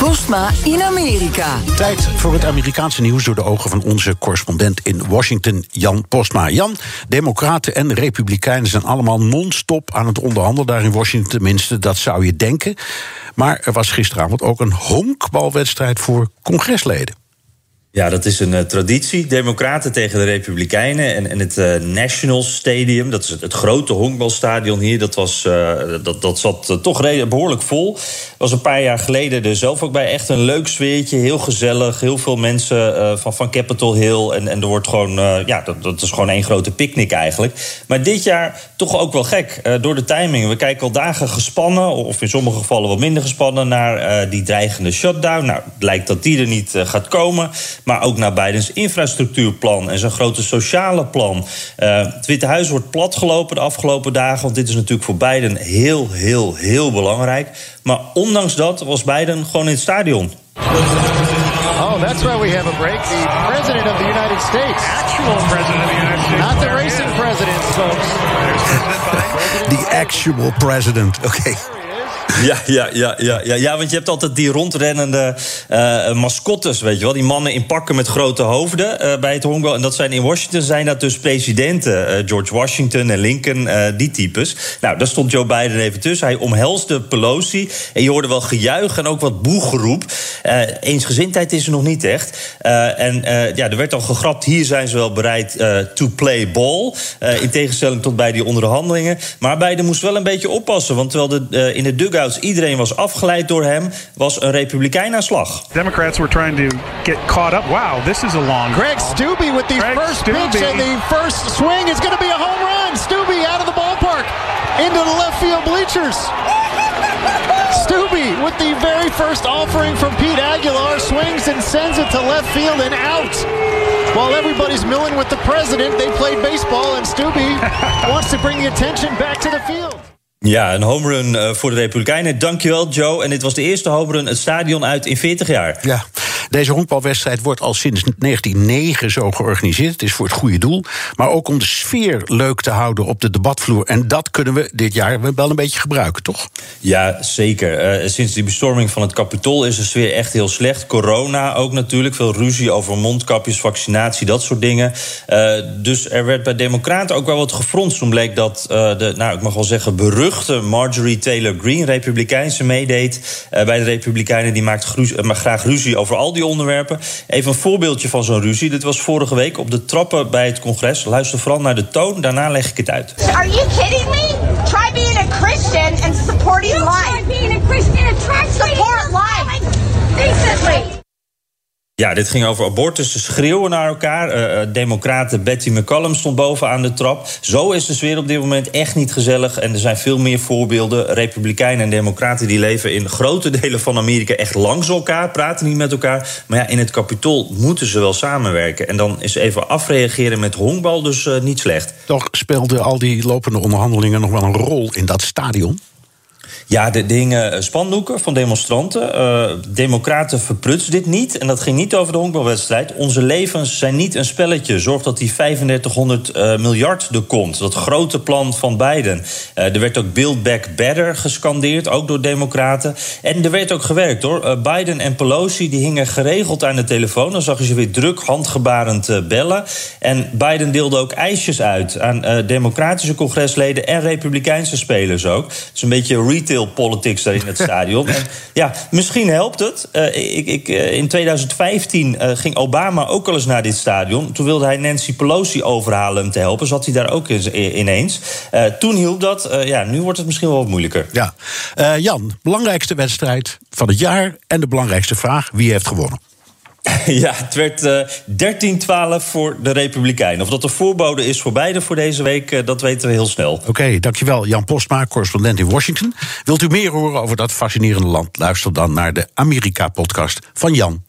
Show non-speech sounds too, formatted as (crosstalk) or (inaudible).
Postma in Amerika. Tijd voor het Amerikaanse nieuws door de ogen van onze correspondent in Washington, Jan Postma. Jan, Democraten en Republikeinen zijn allemaal non-stop aan het onderhandelen daar in Washington, tenminste, dat zou je denken. Maar er was gisteravond ook een honkbalwedstrijd voor congresleden. Ja, dat is een uh, traditie. Democraten tegen de Republikeinen. En, en het uh, National Stadium, dat is het, grote honkbalstadion hier, dat, was, uh, dat, dat zat toch behoorlijk vol. Was een paar jaar geleden er zelf ook bij. Echt een leuk sfeertje, heel gezellig. Heel veel mensen van, van Capitol Hill. En, en er wordt gewoon, ja, dat, dat is gewoon één grote picknick eigenlijk. Maar dit jaar toch ook wel gek door de timing. We kijken al dagen gespannen, of in sommige gevallen wat minder gespannen, naar die dreigende shutdown. Nou, het lijkt dat die er niet gaat komen. Maar ook naar Bidens infrastructuurplan en zijn grote sociale plan. Uh, het Witte Huis wordt platgelopen de afgelopen dagen. Want dit is natuurlijk voor Biden heel, heel, heel belangrijk. Maar ondanks dat was Biden gewoon in het stadion. Oh, that's why we have a break. The president of the United States. Actual president of the United States. Not the racing president, folks. The actual president, oké. Okay. (laughs) Ja, ja, ja, ja, ja, ja, want je hebt altijd die rondrennende uh, mascottes, weet je wel. Die mannen in pakken met grote hoofden uh, bij het honkbal. En dat zijn in Washington zijn dat dus presidenten. George Washington en Lincoln, die types. Nou, daar stond Joe Biden even tussen. Hij omhelsde Pelosi. En je hoorde wel gejuich en ook wat boegeroep. eensgezindheid is er nog niet echt. en ja, er werd al gegrapt, hier zijn ze wel bereid to play ball. in tegenstelling tot bij die onderhandelingen. Maar Biden moest wel een beetje oppassen. Want terwijl de, in de dugout iedereen was afgeleid door hem, was een republikein aan slag. Democrats were trying to get caught up. Wow, this is a long. Greg Stubbe with the Greg first Stubbe. pitch and the first swing is going to be a home run. Stubbe out of the ballpark into the left field bleachers. Stubbe with the very first offering from Pete Aguilar swings and sends it to left field and out. While everybody's milling with the president, they played baseball and Stubbe (laughs) wants to bring the attention back to the field. Ja, een homerun uh, voor de Republikeinen. Dankjewel, Joe. En dit was de eerste homerun het stadion uit in 40 jaar. Ja, deze honkbalwedstrijd wordt al sinds 1909 zo georganiseerd. Het is voor het goede doel. Maar ook om de sfeer leuk te houden op de debatvloer. En dat kunnen we dit jaar wel een beetje gebruiken, toch? Ja, zeker. Uh, sinds die bestorming van het Capitool is de sfeer echt heel slecht. Corona ook natuurlijk. Veel ruzie over mondkapjes, vaccinatie, dat soort dingen. Uh, dus er werd bij Democraten ook wel wat gefronst. Toen bleek dat de, nou, ik mag wel zeggen, berucht Marjorie Taylor Greene, Republikeinse, meedeed bij de Republikeinen. Die maakt uh, graag ruzie over al die onderwerpen. Even een voorbeeldje van zo'n ruzie. Dit was vorige week op de trappen bij het congres. Luister vooral naar de toon, daarna leg ik het uit. Are you kidding me? Try being a Christian and supporting life. Try being a Christian and try support life. Decently. Ja, dit ging over abortus. Ze schreeuwen naar elkaar. Uh, Democraten Betty McCollum stond bovenaan de trap. Zo is de sfeer op dit moment echt niet gezellig. En er zijn veel meer voorbeelden. Republikeinen en Democraten die leven in grote delen van Amerika echt langs elkaar, praten niet met elkaar. Maar ja, in het kapitool moeten ze wel samenwerken. En dan is even afreageren met honkbal dus uh, niet slecht. Toch speelden al die lopende onderhandelingen nog wel een rol in dat stadion? Ja, de dingen spandoeken van demonstranten. Uh, democraten verprutsen dit niet. En dat ging niet over de honkbalwedstrijd. Onze levens zijn niet een spelletje. Zorg dat die 3500 uh, miljard er komt. Dat grote plan van Biden. Er werd ook Build Back Better gescandeerd, ook door democraten. En er werd ook gewerkt hoor. Biden en Pelosi die hingen geregeld aan de telefoon. Dan zag je ze weer druk, handgebarend bellen. En Biden deelde ook ijsjes uit aan democratische congresleden en republikeinse spelers ook. Is een beetje retail politics daar in het stadion. (laughs) En ja, misschien helpt het. Uh, ik, ik, uh, in 2015 uh, ging Obama ook al eens naar dit stadion. Toen wilde hij Nancy Pelosi overhalen hem te helpen. Zat hij daar ook in, ineens. toen hielp dat. ja, nu wordt het misschien wel wat moeilijker. Ja. Jan, belangrijkste wedstrijd van het jaar. En de belangrijkste vraag: wie heeft gewonnen? (laughs) Ja, het werd uh, 13-12 voor de Republikeinen. Of dat de voorbode is voor beide voor deze week, uh, dat weten we heel snel. Oké, dankjewel Jan Postma, correspondent in Washington. Wilt u meer horen over dat fascinerende land? Luister dan naar de Amerika-podcast van Jan